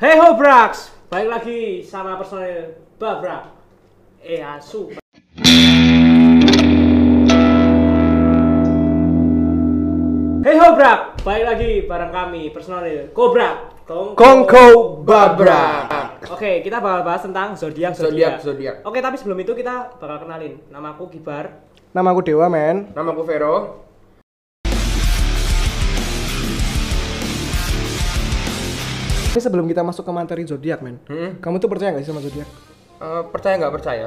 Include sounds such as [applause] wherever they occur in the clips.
Hey ho Brax, balik lagi sama personil Babrak. Eh asu. Hey ho Brak, balik lagi bareng kami personil Kobrak. Kong Kongko Babrak. Oke, kita bakal bahas tentang zodiak Zodiak, zodiak. Oke, tapi sebelum itu kita bakal kenalin. Namaku Gibar. Nama aku Dewa, men. Nama aku Vero. Tapi sebelum kita masuk ke materi zodiak, men. Hmm, Kamu tuh percaya nggak sih sama zodiak? eh, percaya nggak percaya?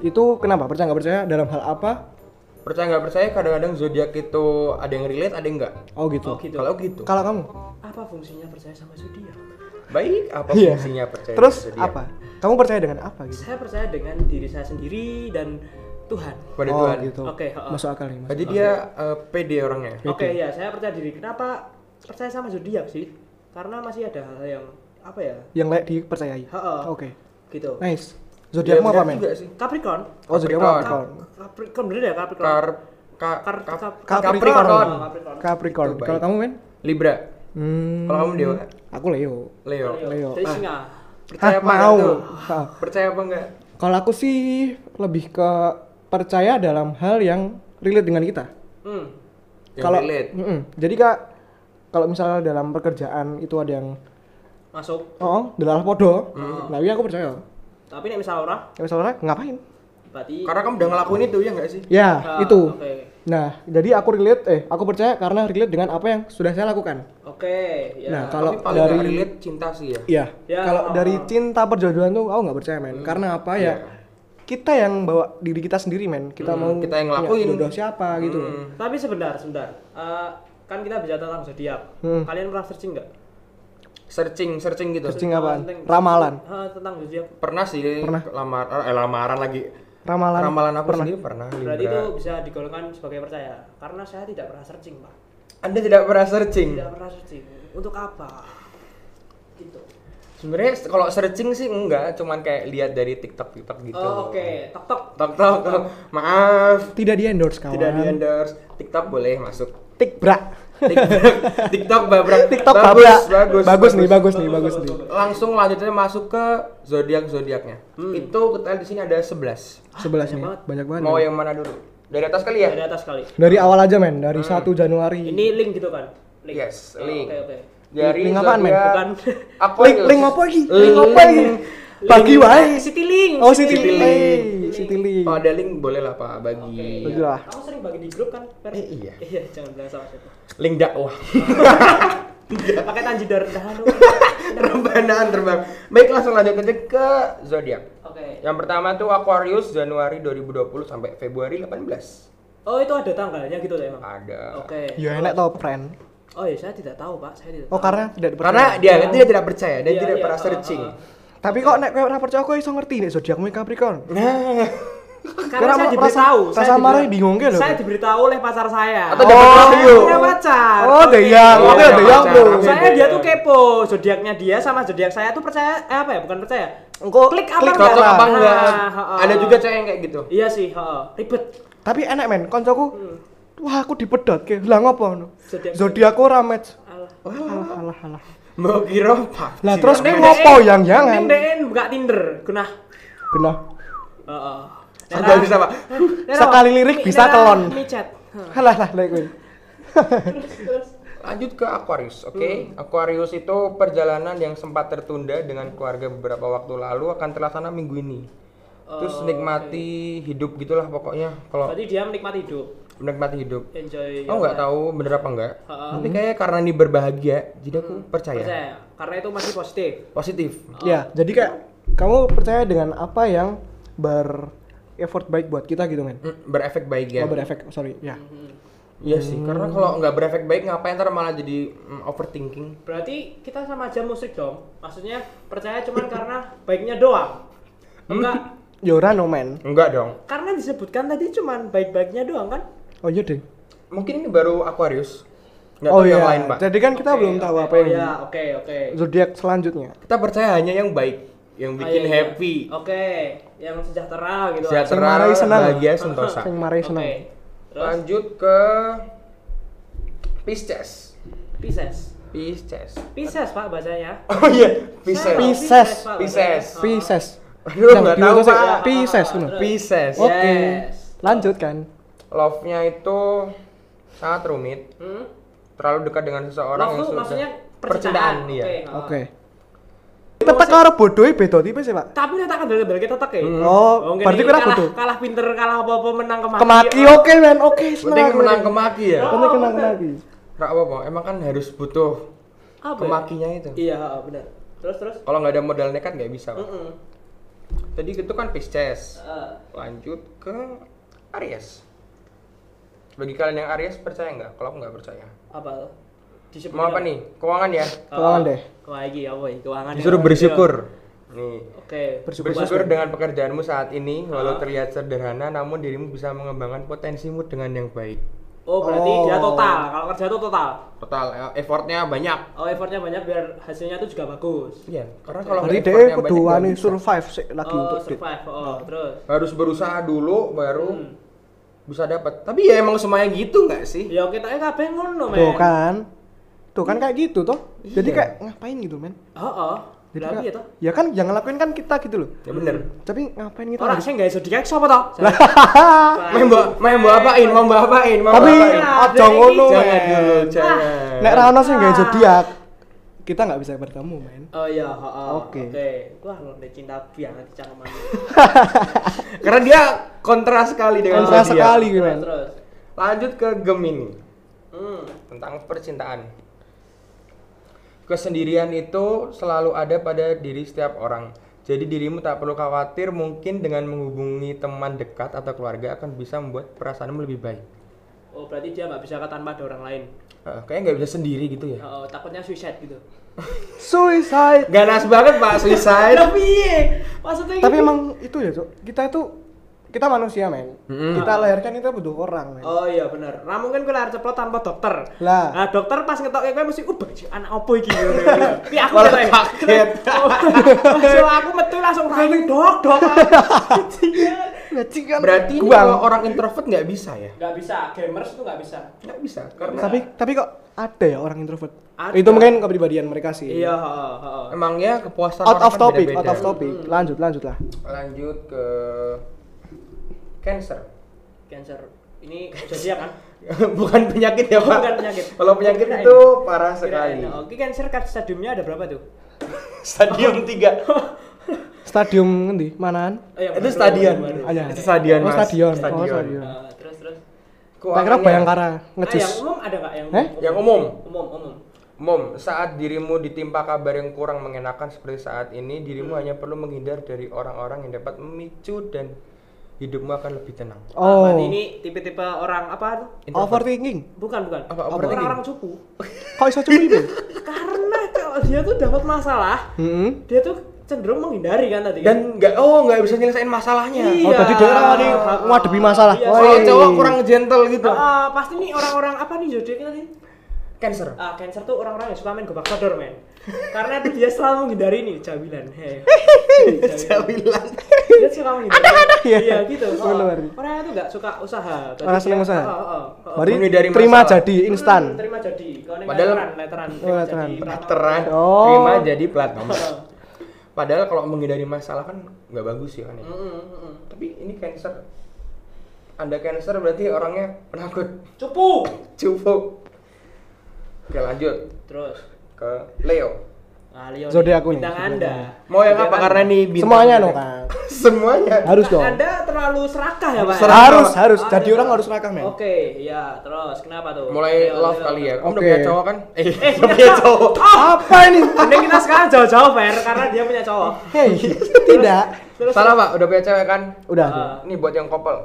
Itu kenapa? Percaya nggak percaya? Dalam hal apa? Percaya nggak percaya? Kadang-kadang zodiak itu ada yang relate, ada yang nggak. Oh gitu. Oh gitu. Kalau gitu, Kalau kamu? Apa fungsinya percaya sama zodiak? baik. Apa Iya. fungsinya percaya? Terus zodiak? apa? Kamu percaya dengan apa gitu? Saya percaya dengan diri saya sendiri dan Tuhan. Pada oh Tuhan. gitu. Oke, heeh. Masuk akal nih, Mas. Berarti dia eh, pede orangnya. Oke ya, saya percaya diri. Kenapa percaya sama zodiak sih? Karena masih ada hal yang apa ya? Yang layak dipercayai. Heeh. Oke. Gitu. Nice. Zodiakmu Dia apa, benar men? Capricorn. Oh, zodiakmu Capricorn. Capricorn. Capricorn bener ya Capricorn. Kar, ka, Kar- Capricorn. Capricorn. Capricorn. Capricorn. Kalau kamu, men? Libra. Hmm. Kalau kamu Dewa? Aku Leo. Leo. Leo. Jadi Ah. singa. Percaya Hah, apa mau. tuh? Hah. Percaya apa enggak? Kalau aku sih lebih ke percaya dalam hal yang relate dengan kita. Hmm. Yang Kalau relate. Mm-mm. jadi kak, kalau misalnya dalam pekerjaan itu ada yang Masuk. oh, adalah podo, Hmm. nah iya aku percaya. Tapi nih misal orang Ya misalnya ngapain? berarti Karena kamu udah ngelakuin itu ya nggak sih? Ya Ah, itu. Oke. Nah jadi aku relate, eh aku percaya karena relate dengan apa yang sudah saya lakukan. Oke, ya. Nah, kalau Tapi paling dari- relate cinta sih ya. Iya. Ya, kalau oh, dari oh. cinta perjodohan tuh aku nggak percaya men. Karena apa ya? Iya. Kita yang bawa diri kita sendiri men. Kita Hmm, mau kita yang ngelakuin. jodoh siapa gitu. Hmm. Tapi sebentar, sebentar. Eh, kan kita bicara tentang zodiak. Hmm. Kalian pernah searching nggak? Searching, searching gitu. Searching tentang- Ramalan. Eh, tentang zodiak. Pernah sih Pernah. lamar eh, lamaran lagi. Ramalan. Ramalan aku pernah. sendiri pernah. Berarti Libra. itu bisa digolongkan sebagai percaya. Karena saya tidak pernah searching, Pak. Anda tidak pernah searching. Tidak pernah searching. Untuk apa? Gitu. Sebenarnya kalau searching sih enggak, cuman kayak lihat dari TikTok TikTok gitu. Oh, Oke, tok tok. Tok tok. Maaf. Tidak di endorse kawan. Tidak di endorse. TikTok boleh masuk. Tikbrak. TikTok, TikTok babrak. TikTok bagus, babrak. bagus, bagus nih, bagus nih, bagus nih. Langsung lanjutnya masuk ke zodiak zodiaknya. Hmm. Itu kita di sini ada 11. Sebelas banyak nih, banget. banyak banget. Mau yang mana dulu? Dari atas kali ya? Dari atas kali. Dari awal aja men, dari 1 Januari. Ini link gitu kan? Link. Yes, Oh, link. Oke, oke. Dari Link apaan, men? zodiak Bukan. [laughs] Link link apa lagi? Link. Link apa lagi? Bagi wae. City Link. Oh, City City Link. Link. City Link. Oh, ada link boleh lah Pak bagi. Oke. Bagi lah. Kamu sering bagi di grup kan? Fer? Eh, iya. Iya, jangan bilang sama siapa. Link dakwah. [laughs] Pakai tanji darah dulu. [laughs] Rebanaan terbang. Baik, langsung lanjut aja ke zodiak. Oke. Yang pertama tuh Aquarius Januari 2020 sampai Februari 18. Oh, itu ada tanggalnya gitu tuh emang. Ada. Oke. Ya enak tau friend. Oh iya, saya tidak tahu, Pak. Saya tidak Oh tahu. karena tidak dipercaya. Karena dia dia tidak percaya dan Iya, tidak iya, pernah uh, searching. uh. Tapi kok nek kowe ora percaya kowe iso ngerti nek zodiakmu Capricorn. Nah, Karena Karena saya diberitahu. saya marah diber- bingung lho. Saya diberitahu oleh pacar saya. Atau Oh. Saya punya pacar. Oh. Deyang. Oh, Oke, iya, Deyang. Bro. Saya dia tuh kepo zodiaknya dia sama zodiak saya tuh percaya eh apa ya bukan percaya Engko klik apa klik enggak? apa lah. enggak? Ada juga cewek yang kayak gitu. iya sih heeh. ribet Tapi enak men, koncoku. Hmm. Wah, aku dipedot ke. Lah ngopo ngono? Zodiak- Zodiakku ora match. Alah. Alah, alah, alah. Mau kira apa? Lah terus kowe ngopo yang jangan? neng DN buka Tinder genah Genah. heeh Agak bisa, Pak. Sekali lirik bisa kelon. micet Halah lah lek kowe. Lanjut ke Aquarius, oke? Hmm. Aquarius itu perjalanan yang sempat tertunda dengan keluarga beberapa waktu lalu akan terlaksana minggu ini. Terus Oh, nikmati hidup gitulah pokoknya. Kalau berarti dia menikmati hidup menikmati hidup. enjoy Aku your nggak tahu bener apa enggak. Heeh. Tapi kayak karena ini berbahagia, jadi aku percaya. percaya karena itu masih positif Positif. Ya, jadi kayak kamu percaya dengan apa yang ber effort baik buat kita gitu men. Mm, berefek baik ya. Oh, berefek, sorry. Ya. Iya sih, karena kalau nggak berefek baik ngapain ntar malah jadi mm, overthinking. berarti kita sama aja musik dong maksudnya percaya cuman karena baiknya doang enggak [laughs] Ya ora no men. Enggak dong. karena disebutkan tadi cuman baik-baiknya doang kan Oh iya deh. Mungkin ini baru Aquarius. Nggak Oh tahu yang iya. lain, Pak. Jadi kan kita Oke, belum tahu oke. apa oh, yang ya oke oke zodiak selanjutnya. Kita percaya hanya yang baik, yang Oh, bikin iya, iya. happy, oke yang sejahtera gitu sejahtera, marai senang. bahagia, sentosa. Sing marai Oke. senang. terus Lanjut ke Pisces. Pisces Pisces. Pisces pak bacanya Oh iya, Pisces. Pisces. Pisces. Oh. Pisces. Aduh, Yang nggak di tahu, Pak. Pisces Ah. Pisces. Oh. Oke. Lanjut kan. Love-nya itu sangat rumit, Hmm? terlalu dekat dengan seseorang Love yang sudah maksudnya percintaan, percintaan. iya. Oke. Oke. Tetep karo bodoh beda tipe sih, Pak. Tapi nek tak kendel-kendel kita tak ya. Oh, mungkin berarti kira kalah, bodoh. kalah pinter, kalah apa-apa menang kemaki. Kemaki Oh. oke men, oke. Penting menang kemaki ya. Oh. Penting menang kemaki. Rak apa, Emang kan harus butuh Apa ya? kemakinya itu. Iya, benar. Terus terus. Kalau nggak ada modal nekat nggak bisa. Pak. Heeh. Jadi itu kan Pisces. Eh, Lanjut ke Aries. Bagi kalian yang Aries percaya nggak? Kalau aku nggak percaya. apa? Disebut Mau apa nih? Keuangan ya? Keuangan deh. Apa ya? Keuangan. Disuruh ya. bersyukur. Nih. Oke. Bersyukur. Bersyukur dengan pekerjaanmu saat ini, walau terlihat sederhana, namun dirimu bisa mengembangkan potensimu dengan yang baik. Oh, berarti Oh. dia total. Kalau kerja itu total. Total ya, effortnya banyak. Oh, effortnya banyak biar hasilnya tuh juga bagus. Iya, karena kalau Berarti effortnya dia kudu wani bisa. survive sih lagi oh, untuk survive. Oh, terus. Harus berusaha dulu baru Hmm. Bisa dapat. Tapi ya emang semuanya gitu nggak sih? Ya kita kabeh ngono, men. Tuh kan. Tuh kan kayak gitu toh. Jadi Iya. kayak ngapain gitu, men? Oh, oh. Jadi Lagi ya kayak- toh. Ya kan yang ngelakuin kan kita gitu loh. Ya bener. Tapi ngapain kita Ora harus sing gawe zodiak sapa toh? Main mbak, main mbak apain, mau mbak apain, mau Tapi apain. Aja dari ngono. ini Jangan men. dulu, jangan. Nek ra ono sing gawe zodiak, kita nggak bisa bertemu, men. Oh iya, heeh. Oke. Oke. Wah, lo udah cinta banget cangkeman. [laughs] Karena dia kontras sekali dengan Kontras sekali, terus men. terus. Lanjut ke Gemini Hmm. tentang percintaan. Kesendirian itu selalu ada pada diri setiap orang. Jadi dirimu tak perlu khawatir mungkin dengan menghubungi teman dekat atau keluarga akan bisa membuat perasaanmu lebih baik. Oh, berarti dia nggak bisa tanpa ada orang lain. Eh, kayaknya nggak bisa sendiri gitu ya. Oh, takutnya suicide gitu. [laughs] Suicide. Ganas banget Pak suicide. Lah piye? Maksudnya Tapi gitu? emang itu ya, Cok. Kita itu kita manusia, men. Mm-mm. Kita lahirkan itu butuh orang, men. Oh iya bener. Nah mungkin kowe lahir ceplok tanpa dokter. Lah. Nah dokter pas ngetokke kowe mesti uh baju anak opo iki. [laughs] Tapi aku ketoke. kaget. [laughs] So aku metu langsung rayu dok dok. Berarti ini kalau orang introvert nggak bisa ya? Gak bisa, gamers itu gak bisa. Nggak bisa karena tapi tapi kok ada ya orang introvert? Ada. Itu mungkin kepribadian mereka sih. Iya, heeh, heeh. emangnya kepuasan Out orang of kan topic, out of topic. Lanjut, lanjut lah. Lanjut ke cancer. Cancer. Ini zodiak kan? [laughs] Bukan penyakit ya, Oh, Pak. bukan penyakit. Kalau penyakit Kirain. itu parah sekali. Kirain. Oke, cancer kan stadiumnya ada berapa tuh? [laughs] Stadium 3. [laughs] Stadium ngendi? Manaan? Oh, yang itu stadion. baru, baru. Ah, ya. Itu stadion, Oh, Mas. stadion. Oh, Stadion. stadion. Eh, terus terus. Tak kira. Bayangkara Ah, yang umum ada nggak yang Eh? Yang umum. Umum, umum. Mom, saat dirimu ditimpa kabar yang kurang mengenakan seperti saat ini, dirimu hanya perlu menghindar dari orang-orang yang dapat memicu dan hidupmu akan lebih tenang. Ah, Oh. berarti ini tipe-tipe orang apa tuh? Introvert. Overthinking. Bukan, bukan. Apa, overthinking? Orang-orang cupu. Kok iso cumi [laughs] itu? Karena kalau dia tuh dapat masalah, Heeh. dia tuh cenderung menghindari kan tadi. kan? Dan nggak, oh nggak bisa nyelesain masalahnya. Iya. Oh, tadi daerah nih ngadepi masalah. Iya. Kalau cowok kurang gentle gitu. Ah, pasti nih orang-orang apa nih zodiaknya tadi? Cancer. Ah, cancer tuh orang-orang yang suka main gobak sodor, men. Karena tuh dia selalu menghindari nih jawilan. Hei. [laughs] Jawilan. Dia suka menghindari. ya. Iya, gitu. [laughs] Oh, Bener. Orangnya tuh gak suka usaha. Tadi Orang seneng dia- usaha? Oh, oh, oh. Mari Menghindari terima masalah. jadi instan. Hmm, terima jadi. Padahal- letteran, letteran, Oh, terima. Plateran. Oh. Terima jadi plat nomor. Heeh. [laughs] Padahal kalau menghindari masalah kan nggak bagus ya kan ya. Mm, mm, mm. Tapi ini cancer. Anda cancer berarti orangnya penakut. Cupu. [laughs] Cupu. Oke lanjut Terus. ke Leo. Nah, Leo Zodiak aku nih, bintang Anda. Mau yang apa? Karena nih bintang. Semuanya dong, Kang. [laughs] Semuanya. Harus dong. Anda terlalu serakah ya, Pak? Serakah. Harus, harus. Ah, Jadi iya. orang harus rakah, men. Oke, ya, terus kenapa tuh? Mulai Leo, love Leo. kali ya. Kamu udah Oke. punya cowok kan? Eh, [laughs] Eh, udah punya cowok. Apa ini? Mending kita sekarang jauh-jauh, Fer, karena dia punya cowok. Hei, tidak. Terus Salah pak, udah punya cewek kan? Udah. Ah. Ini buat yang couple.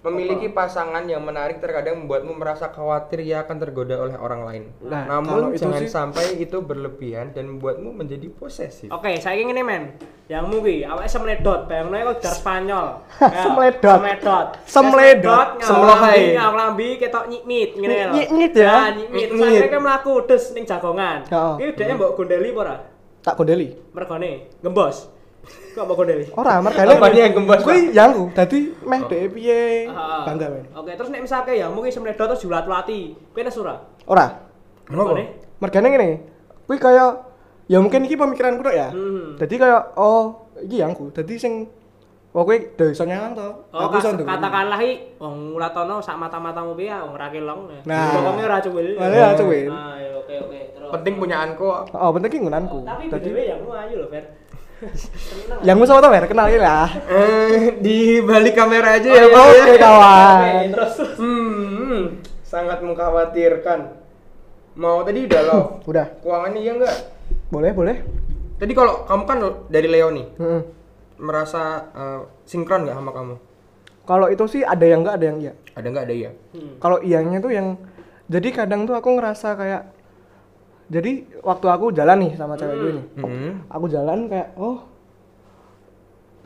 Memiliki pasangan yang menarik terkadang membuatmu merasa khawatir ia akan tergoda oleh orang lain. Nah, Namun itu jangan sih- sampai itu berlebihan dan membuatmu menjadi posesif. Oke, saya ingin ini men. Yang mungkin awake semledot, bayangno kok dar Spanyol. [laughs] Ya, Semledot. Semledot. Semledot. Semlohai. Nglambi ketok nyikmit ngene lho. Nyikmit ya? Nah, nyikmit. Saya kan mlaku des ning jagongan. Iki dhekne mbok gondeli apa ora? Tak gondeli. Mergone gembos. Kok mbok gondeli? Ora, mergane. Apanya yang gembos, Kuwi yang dadi meh dhek piye? Heeh. Bangga, men. Oke, terus nek misalnya ya mungkin semledot terus julat-lati. Kowe nes ora? Ora. Kenapa? Mergone? Mergane ngene. Kuwi kaya ya mungkin iki pemikiranku tok ya. Hmm. Jadi kayak oh iki yangku. Jadi sing oh udah iso nyalang to. Oh, Aku iso nduk. katakanlah iki wong Mulatono sak mata-matamu piye wong ra kelong. Nah. Pokoknya ora cuwil. Ya cuwil. Ah, ya oke oke. Terus. penting punya anko Oh, penting ki nggunanku. Tapi Dadi BTW yang lu ayu lho, Fer. Yang gue sama tau Mer, kenal lah. eh di balik kamera aja Oh, ya iya. Pak, ya. Oke kawan. Terus hmm sangat mengkhawatirkan mau tadi udah love [clears throat] Udah, keuangannya iya enggak boleh boleh. tadi kalau kamu kan dari Leo nih Mm-mm. merasa eh, sinkron nggak sama kamu Kalau itu sih ada yang enggak, ada yang iya. ada nggak ada iya Hmm. Kalau iyanya tuh yang jadi kadang tuh aku ngerasa kayak jadi waktu aku jalan nih sama cewek gue nih. Hmm. Aku jalan kayak oh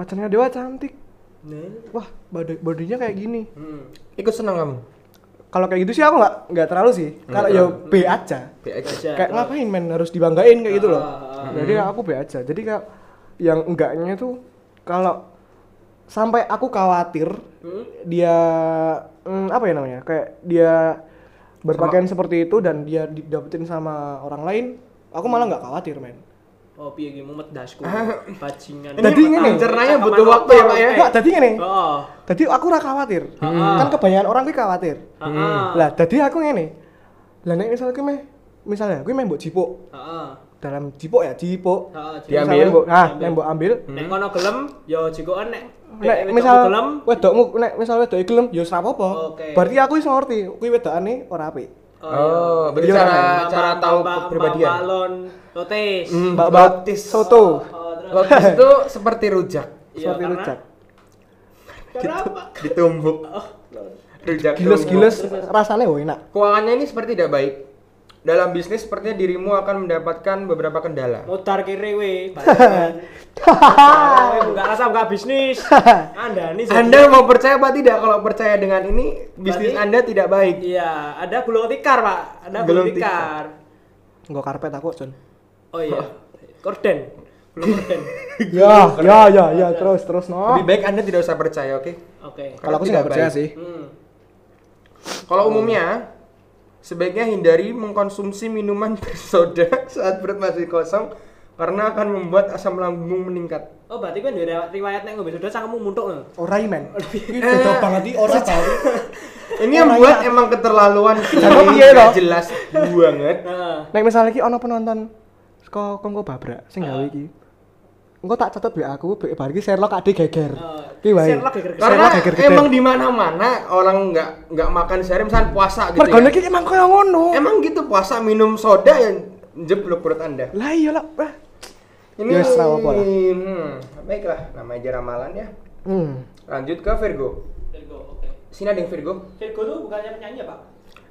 pacarnya Dewa cantik. Nah. Wah, body bodinya kayak gini. Hmm. ikut senang kamu Kalau kayak gitu sih aku nggak nggak terlalu sih. Kalau ya B aja. BX Aja, kayak ngapain men harus dibanggain kayak gitu loh. Ah, ah, Jadi aku B aja. Jadi kayak yang enggaknya tuh kalau sampai aku khawatir Hmm? dia hmm, apa ya namanya? Kayak dia berpakaian seperti itu dan dia didapetin sama orang lain, aku malah nggak khawatir men. Oh, piye iki mumet dasku. [laughs] Bajingan. Jadi ngene. Pencernanya butuh waktu ya, Pak, ya? Enggak, jadi ngene. Oh. Jadi aku ora khawatir. Hmm. Kan kebanyakan orang kuwi khawatir. Heeh. Lah, jadi aku ngene. Lah nek misalnya kuwi meh misalnya kuwi meh mbok jipuk Heeh. dalam jipuk ya jipuk. Heeh. Diambil. Mbok- nah, nek mbok ambil Nek kono gelem ya jikokan nek nek misal wedokmu nek misal wedoke gelem ya ora apa-apa. Berarti aku iso ngerti kuwi wedokane ora apik. Oh, berarti Iya, cara Mbak- cara Mbak- tahu kepribadian. balon lotis. Hmm, Mbak lotis. soto. Oh. [laughs] Lotis itu seperti rujak, Iya, Seperti karena- rujak. Kenapa? ditumbuk. Oh, Rujak Giles-giles terus. rasanya enak. Keuangannya ini seperti tidak baik. Dalam bisnis sepertinya dirimu akan mendapatkan beberapa kendala. mutar kiri we. [laughs] Buka rasa buka bisnis. [laughs] Anda nih. Anda mau percaya apa tidak? Kalau percaya dengan ini, bisnis Berarti- Anda tidak baik. Iya, ada gulung tikar, Pak. Ada Gulung tikar. Enggak karpet aku, Jon. Oh iya. Korden. Gulung korden. [laughs] Ya, ya, ya, ya, terus terus no. Lebih baik Anda tidak usah percaya, oke? Oke. Kalau aku sih nggak percaya sih. Hmm. Kalau umumnya, sebaiknya hindari mengkonsumsi minuman bersoda [laughs] saat perut masih kosong karena akan membuat asam lambung meningkat. Oh, berarti kan ada riwayat nek ngombe soda sangkemu muntuk lho. Ora men. [laughs] Iki beda banget iki ora tau. [laughs] Ini yang buat emang keterlaluan sih. Toh? jelas banget. Nek misalnya iki ono penonton saka Kongko Babrak sing gawe iki. Engko tak catet WA aku, BE bar iki Sherlock ade geger. Oh, Ki wae. Sherlock geger. Karena- geger emang di mana-mana orang nggak nggak makan sehari misalnya puasa gitu Mergo ya. iki emang koyo ngono. Emang gitu puasa minum soda yang jeblok perut Anda. Lah iya lah. Wah. Ini Ya, wis, nggak apa-apa lah. hmm, baiklah, namanya aja ramalan ya. Hmm. Lanjut ke Virgo. Virgo, oke. Sini ada yang Virgo. Virgo tuh bukannya penyanyi ya, Pak?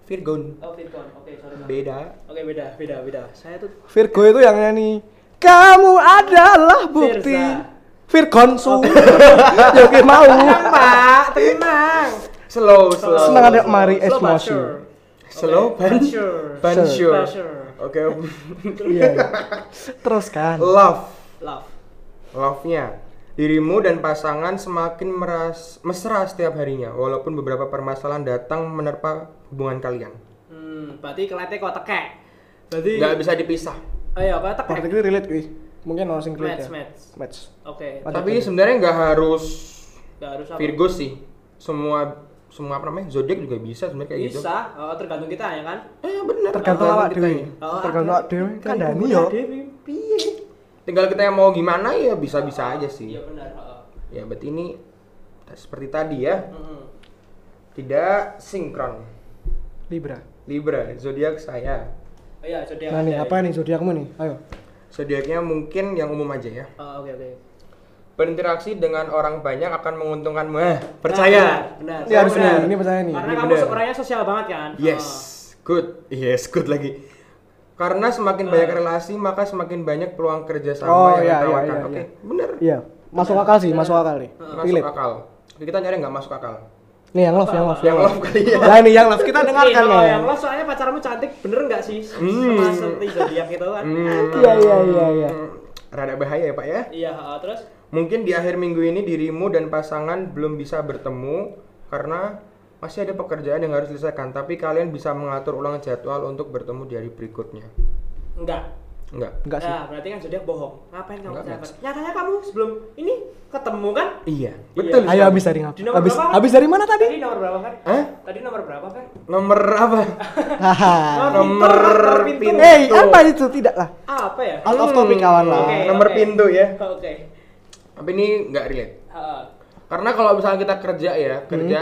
Virgon. Oh, Virgon. Oke, sorry. Pak. Beda. Oke, beda, beda, beda. Saya tuh Virgo itu yang nyanyi kamu adalah bukti. Virgonsu. [laughs] ya oke mau. Tenang, Pak. Tenang. Slow, slow. Seneng ada mari sure. Slow Oke, but but sure. but But sure. sure. Oke. [laughs] Iya. Terus kan. Love. Love. Love-nya. Dirimu dan pasangan semakin meras, mesra setiap harinya, walaupun beberapa permasalahan datang menerpa hubungan kalian. Hmm, berarti kelete kok tekek. Berarti Nggak bisa dipisah. Oh iya, apa? Particularly relate kuwi. Mungkin ono sing relate Match, ya. match. Match. Oke. Ada Tapi kan? sebenarnya nggak harus Nggak harus apa? Virgo sih. Semua semua apa namanya zodiak juga bisa sebenarnya kayak gitu. Bisa, oh, tergantung kita ya kan? Eh bener. Tergantung awak dhewe. Oh, Tergantung awak dhewe. Kandhani yo. Piye? Tinggal kita yang mau gimana ya bisa-bisa aja sih. Iya benar, heeh. Ya berarti ini seperti tadi ya, Heeh. tidak sinkron. Libra. Libra, zodiak saya. Oh iya, zodiak. Nah nih, apa nih zodiakmu nih? Ayo. Zodiaknya mungkin yang umum aja ya. Oh, oke oke. Berinteraksi dengan orang banyak akan menguntungkanmu. Eh, percaya. Benar. benar. Ini harus Benar. ini percaya nih. Karena Ini kamu benar. orangnya sosial banget kan? Yes, good. Yes, good lagi. Karena semakin banyak relasi, maka semakin banyak peluang kerjasama Oh, yang iya, iya, ditawarkan. iya, Oke, iya. bener. Iya, masuk akal sih, masuk akal nih. Masuk akal. Kita nyari nggak masuk akal. Nih yang love, yang love, Yang love kali ya. Nah ini yang love kita dengarkan ya. yang lo soalnya pacarmu cantik, bener nggak sih? Hmm. Sama seperti zodiak itu kan? Hmm, Iya, iya, iya, iya. Rada bahaya ya, Pak ya. Iya, heeh, terus? Mungkin di akhir minggu ini dirimu dan pasangan belum bisa bertemu karena masih ada pekerjaan yang harus diselesaikan, tapi kalian bisa mengatur ulang jadwal untuk bertemu di hari berikutnya. Enggak. Enggak. Enggak sih. Nah, berarti kan zodiak bohong. Ngapain kamu Enggak? Mas. Nyatanya kamu sebelum ini ketemu kan? Iya. Iya. Betul. Ayo habis dari ngapa? Di nomor Habis habis dari mana tadi? Tadi nomor berapa kan? Hah? Tadi nomor berapa kan? Nomor apa? [laughs] Nomor pintu. pintu. Eh, apa itu? Tidak lah. Apa ya? Out of topic kawan lah. Nomor pintu ya. Oke. Tapi ini nggak relate. Heeh. Karena kalau misalnya kita kerja ya, Hmm. kerja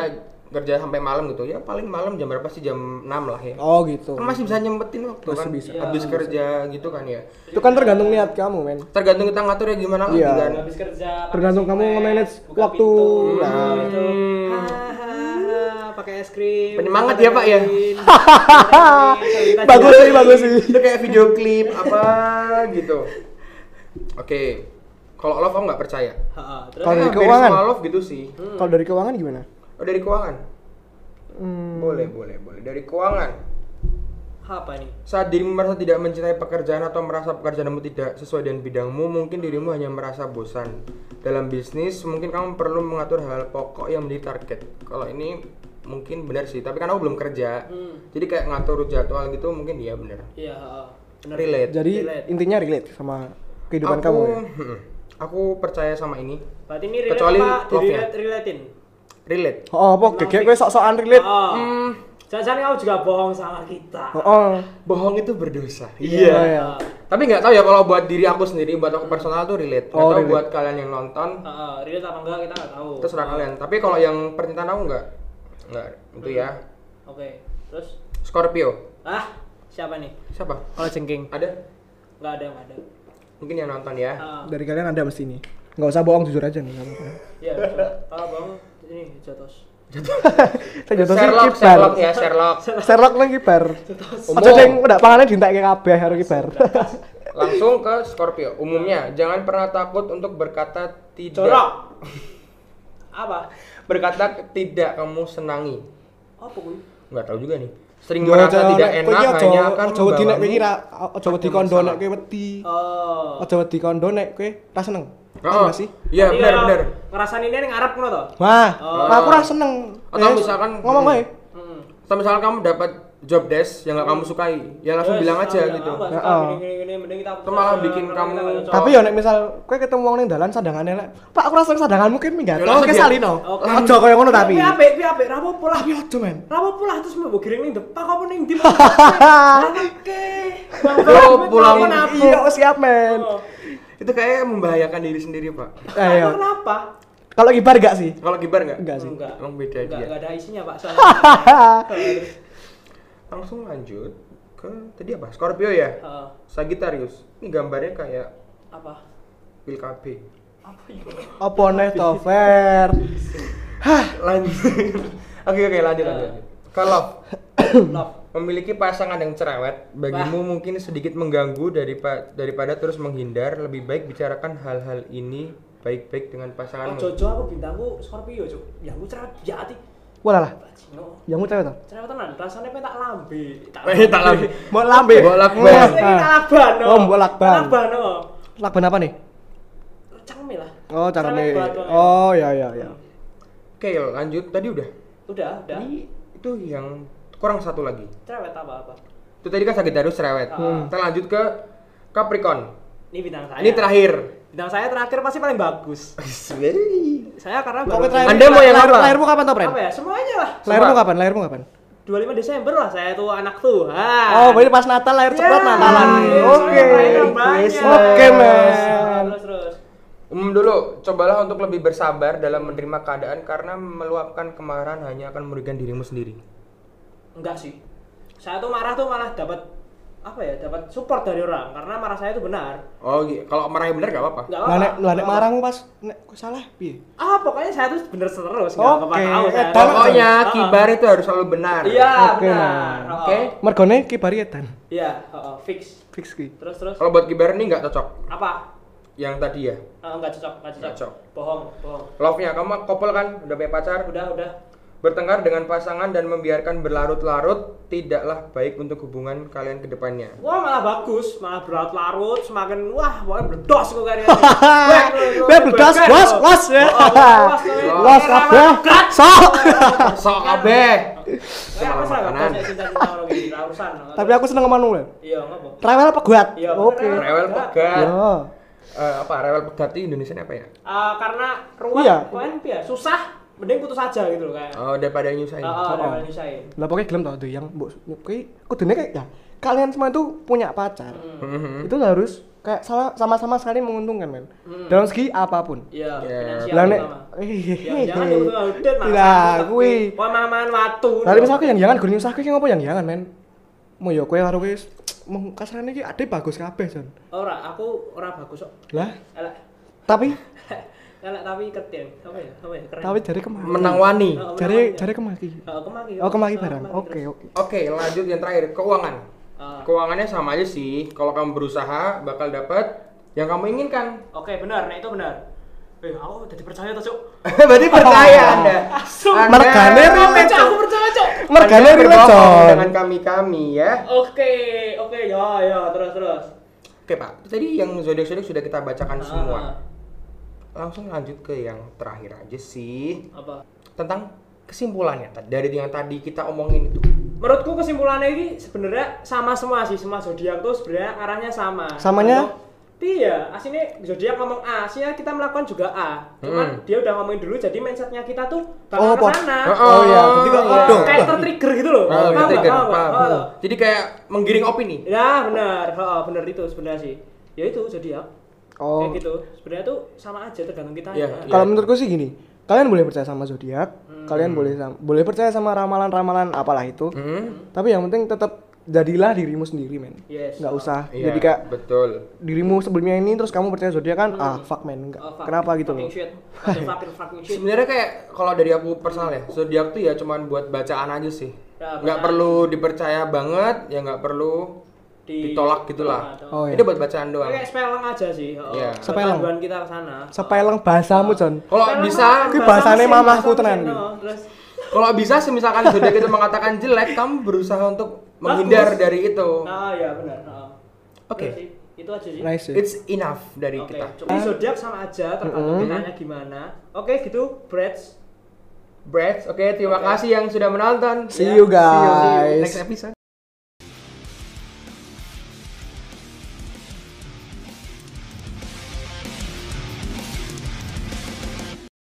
kerja sampai malam gitu ya, paling malam jam berapa sih? Jam 6 lah ya. Oh gitu. Kan masih bisa nyempetin waktu Masih kan. bisa. Habis Iya. kerja gitu kan ya. Itu kan tergantung niat kamu, men. Tergantung kita ngatur ya gimana Iya. kan. Habis kerja. Tergantung kamu nge-manage waktu. pintu, Nah. gitu. Hmm. Pakai es krim. Penyemangat ya, Pak, ya? [laughs] Bagus sih, bagus sih. Itu kayak video klip apa gitu. Oke. Kalau love aku nggak percaya. Heeh. Terus Kalau dari keuangan? love gitu sih. Kalau dari keuangan gimana? Oh dari keuangan? Hmm. Boleh, boleh, boleh. Dari keuangan. apa nih? Saat dirimu merasa tidak mencintai pekerjaan atau merasa pekerjaanmu tidak sesuai dengan bidangmu, mungkin dirimu hanya merasa bosan. Dalam bisnis, mungkin kamu perlu mengatur hal-hal pokok yang menjadi target. Kalau ini mungkin benar sih, tapi kan aku belum kerja. Hmm. Jadi kayak ngatur jadwal gitu mungkin iya benar. Iya, heeh. Bener. Relate. Jadi Relate. intinya relate sama kehidupan aku, kamu ya. hmm, aku percaya sama ini. Berarti ini relate Kecuali apa? love-nya. Relate, relatein. Relate. Oh, apa gegek kowe sok-sokan relate. Oh. Hmm, Jangan-jangan kamu juga bohong sama kita. Oh, oh. bohong itu berdosa. Iya, iya. Tapi nggak tahu ya kalau buat diri aku sendiri, buat aku personal tuh relate. Nggak Oh, tahu relate. buat kalian yang nonton, Heeh, relate apa enggak kita nggak tahu. terserah Oh. kalian. Tapi kalau yang percintaan aku nggak, nggak itu ya. Oke. Terus Scorpio, ah, siapa nih? siapa? Kalau jengking. Ada? Enggak ada, enggak ada. Mungkin yang nonton ya. Heeh. Dari kalian ada mesti nih. Nggak usah bohong jujur aja nih. nggak apa-apa. Iya, kalau bohong ini jotos. Saya jatuh sih Sherlock, kibar. Sherlock ya, Sherlock. [laughs] Sherlock nang kibar. Aja sing udah pangane dintekke kabeh karo kibar. [laughs] Langsung ke Scorpio. Umumnya, jangan pernah takut untuk berkata tidak. Jorok. Apa? Berkata tidak kamu senangi. Apa kuwi? Nggak tahu juga nih. Sering merasa tidak enak hanya akan Aja wedi nek kowe kira aja wedi kondo nek kowe wedi. Oh. Aja wedi kondo nek kowe ra seneng. Oh, nggak sih? Iya, benar benar. Ngerasain ini ning ngarep ngono to? Wah, Oh. aku ra seneng. Atau Eh, misalkan ngomong hmm. bae. Heeh. Atau misalkan kamu dapat job desk yang nggak kamu sukai, ya langsung bilang aja gitu. Ya, Ya, oh. Itu malah bikin kamu- Tapi ya nek misal kowe ketemu wong ning dalan sadangane lek, Pak aku ra seneng sadanganmu ki minggat. Ya, Oh, langsung ke dia- salino. Oke. Aja koyo ngono tapi. Tapi apik, tapi apik, ra apa-apa lah. Tapi aja men. Ra apa-apa lah terus mbok giring ning depan apa ning ndi. Oke. Yo, pulang. Iya, oh, siap men. Itu kayak membahayakan diri sendiri, Pak. Ayo. Kenapa? Kalau kibar gak sih? Kalau kibar nggak? Enggak sih. Enggak. Emang beda Enggak, dia. enggak ada isinya, Pak. Soalnya. [laughs] Langsung lanjut ke tadi apa? Scorpio ya? Heeh. Sagittarius. Ini gambarnya kayak Apa? pil KB. Apa ya? Apa nih to fair? [laughs] Lanjut. [laughs] Oke oke lanjut Eh. lanjut. Kalau Love. Memiliki pasangan yang cerewet, bagimu mungkin sedikit mengganggu daripada daripada terus menghindar. Lebih baik bicarakan hal-hal ini baik-baik dengan Oh, pasanganmu. Jojo aku bintangku Scorpio, Cuk. Ya aku cerewet jati. Walah lah. Mau cewek to? Cerewet tenan, rasanya pengen tak lambe. [laughs] Eh, tak lambe. Mau lambe. Wah, balik. Ini ah. tak laban. no. Oh, mbok lakban. Lakban, no. Lakban apa nih? Cangme lah. Oh, cara Cerewet me. banget, no. Oh, ya ya ya. Oke, lanjut. Tadi udah. Udah, udah. Ini itu yang kurang satu lagi. Cerewet apa apa? Itu tadi kan Sagittarius cerewet. Hmm. Kita lanjut ke Capricorn. Ini bintang saya. Ini terakhir. Bintang saya terakhir pasti paling bagus. [laughs] Saya karena Kok baru terakhir? Anda mau yang lahir- apa? Lahirmu kapan toh, Pren? apa ya? Semuanya lah. Lahirmu kapan? Lahirmu kapan? 25 Desember lah saya tuh anak Tuhan. Oh, berarti pas Natal lahir Ya, cepat Natalan. iya, Oke. Oke, men. Terus terus. Umum dulu, cobalah untuk lebih bersabar dalam menerima keadaan karena meluapkan kemarahan hanya akan merugikan dirimu sendiri. Enggak sih. Saya tuh marah tuh malah dapat apa ya? Dapat support dari orang karena marah saya itu benar. Oh, kalau marahnya benar gak apa-apa. Enggak Lah apa-apa. nek lah nek marahmu pas nek kok salah piye? Ah, pokoknya saya tuh bener terus, enggak Oke, apa tahu saya. eh, tuh. Pokoknya Ah, ah. kibar itu harus selalu benar. Iya, Oke, benar. nah. Oh, Oke. oh. Mergone kibari edan. Iya, oh, oh, fix. Fix ki. Terus terus. Kalau buat kibar ini nggak cocok. Apa? Yang tadi ya. Ah, enggak cocok, enggak cocok. Nggak cocok. Bohong, bohong. Love-nya kamu couple kan, udah punya pacar, Udah, udah. Bertengkar dengan pasangan dan membiarkan berlarut-larut tidaklah baik untuk hubungan kalian ke depannya. Wah malah bagus, malah berlarut-larut, semakin wah, pokoknya berdos kok kayaknya. [laughs] Weh bedas, was, was ya. Oh, Was [laughs] kabeh. Sok. [laughs] Sok kabeh. Ra urusan. Tapi aku seneng sama Manuel. iya ngopo? Rewel apa guat? Iya, Oke. Rewel pegat. Ya. Eh, apa rewel pegat itu Indonesia apa ya? Eh, karena ruwet Iya. kan ya susah, mending putus aja gitu loh kayak. Oh, daripada nyusahin. Heeh, Oh. daripada nyusahin. Lah pokoknya gelem tau tuh yang mbok kuwi kudune kayak ya kalian semua itu punya pacar. Mhm. Itu harus kayak sama-sama saling menguntungkan men. Hmm. Dalam segi apa pun. Iya, Iya. finansial Lah nek terutama. [laughs] Ya, hehehe. jangan mas. Lah kuwi. Wah maman watu. Lah misalnya yang jangan gue nyusahke ki ngopo yang jangan men. Mau ya kowe karo wis [tsk] mung kasarane ki ade bagus kabeh Jon. Ora, aku ora bagus kok. Lah, tapi [laughs] Elek tapi ketin. Apa ya? Apa ya? Keren. tapi jare kemaki. Menang wani. Oh, menang jare kemaki. Oh, kemaki. Oh, kemaki Oh, barang. Oke, oke. Oke, lanjut yang terakhir, keuangan. Ah. Keuangannya sama aja sih. Kalau kamu berusaha bakal dapat yang kamu inginkan. Oke, benar. Nah, itu benar. Eh, aku jadi percaya tuh, Cuk. [laughs] Berarti percaya Anda. Asum. Anda- Mergane relate, percaya, aku percaya, Cuk. Mergane relate, dengan kami-kami ya. Oke, oke, ya, ya, terus, terus. Oke, Pak. Tadi yang zodiak-zodiak sudah kita bacakan semua. Langsung lanjut ke yang terakhir aja sih. apa? Tentang kesimpulannya dari yang tadi kita omongin itu. Menurutku kesimpulannya ini sebenarnya sama semua sih, semua zodiak tuh sebenarnya arahnya sama. Samanya? Iya, aslinya zodiak ngomong A, aslinya kita melakukan juga A. Cuman Hmm. dia udah ngomongin dulu, jadi mindsetnya kita tuh Oh, bakal pot. ke sana. Oh, iya, jadi kok Oh, aduh. kayak tertrigger gitu loh. Oh, Paham nggak? Paham nggak? paham. Oh, Jadi kayak menggiring opini. Ya benar, oh, benar itu sebenarnya sih. Ya itu zodiak. Oh. Kayak gitu. Sebenarnya tuh sama aja tergantung kita. Iya, ya. Kalau menurutku sih gini, kalian boleh percaya sama zodiak, Hmm. kalian boleh sam- boleh percaya sama ramalan-ramalan apalah itu. Hmm. Tapi yang penting tetap jadilah dirimu sendiri, men. Yes. Nggak usah Iya, jadi kayak betul. dirimu sebelumnya ini terus kamu percaya zodiak kan, ah fuck men, enggak. Oh, fuck. Kenapa gitu loh? Fucking shit. Fucking fucking fucking shit. Sebenarnya kayak kalau dari aku personal ya, zodiak tuh ya cuman buat bacaan aja sih. Ya, Nggak perlu dipercaya banget, ya nggak perlu Di- ditolak gitulah. Oh, iya. Ini buat bacaan doang. Kayak spelling aja sih. Oh, buat Spelling. panduan kita ke sana. Sepeleng bahasamu, John. Kalau Spelling bisa, Kuwi bahasa bahasane mamahku tenan. Terus kalau bisa semisalkan zodiak itu mengatakan jelek, kamu berusaha untuk menghindar Bagus. dari itu. Ah ya benar. Oh. Oke. Benar sih. Itu aja sih. Nice. It's enough dari Oke, kita. cuma zodiak sama aja tergantung Mm-mm. kitanya gimana. Oke, gitu, Brats. Brad, oke terima Oke. kasih yang sudah menonton. See you, See you guys. next episode.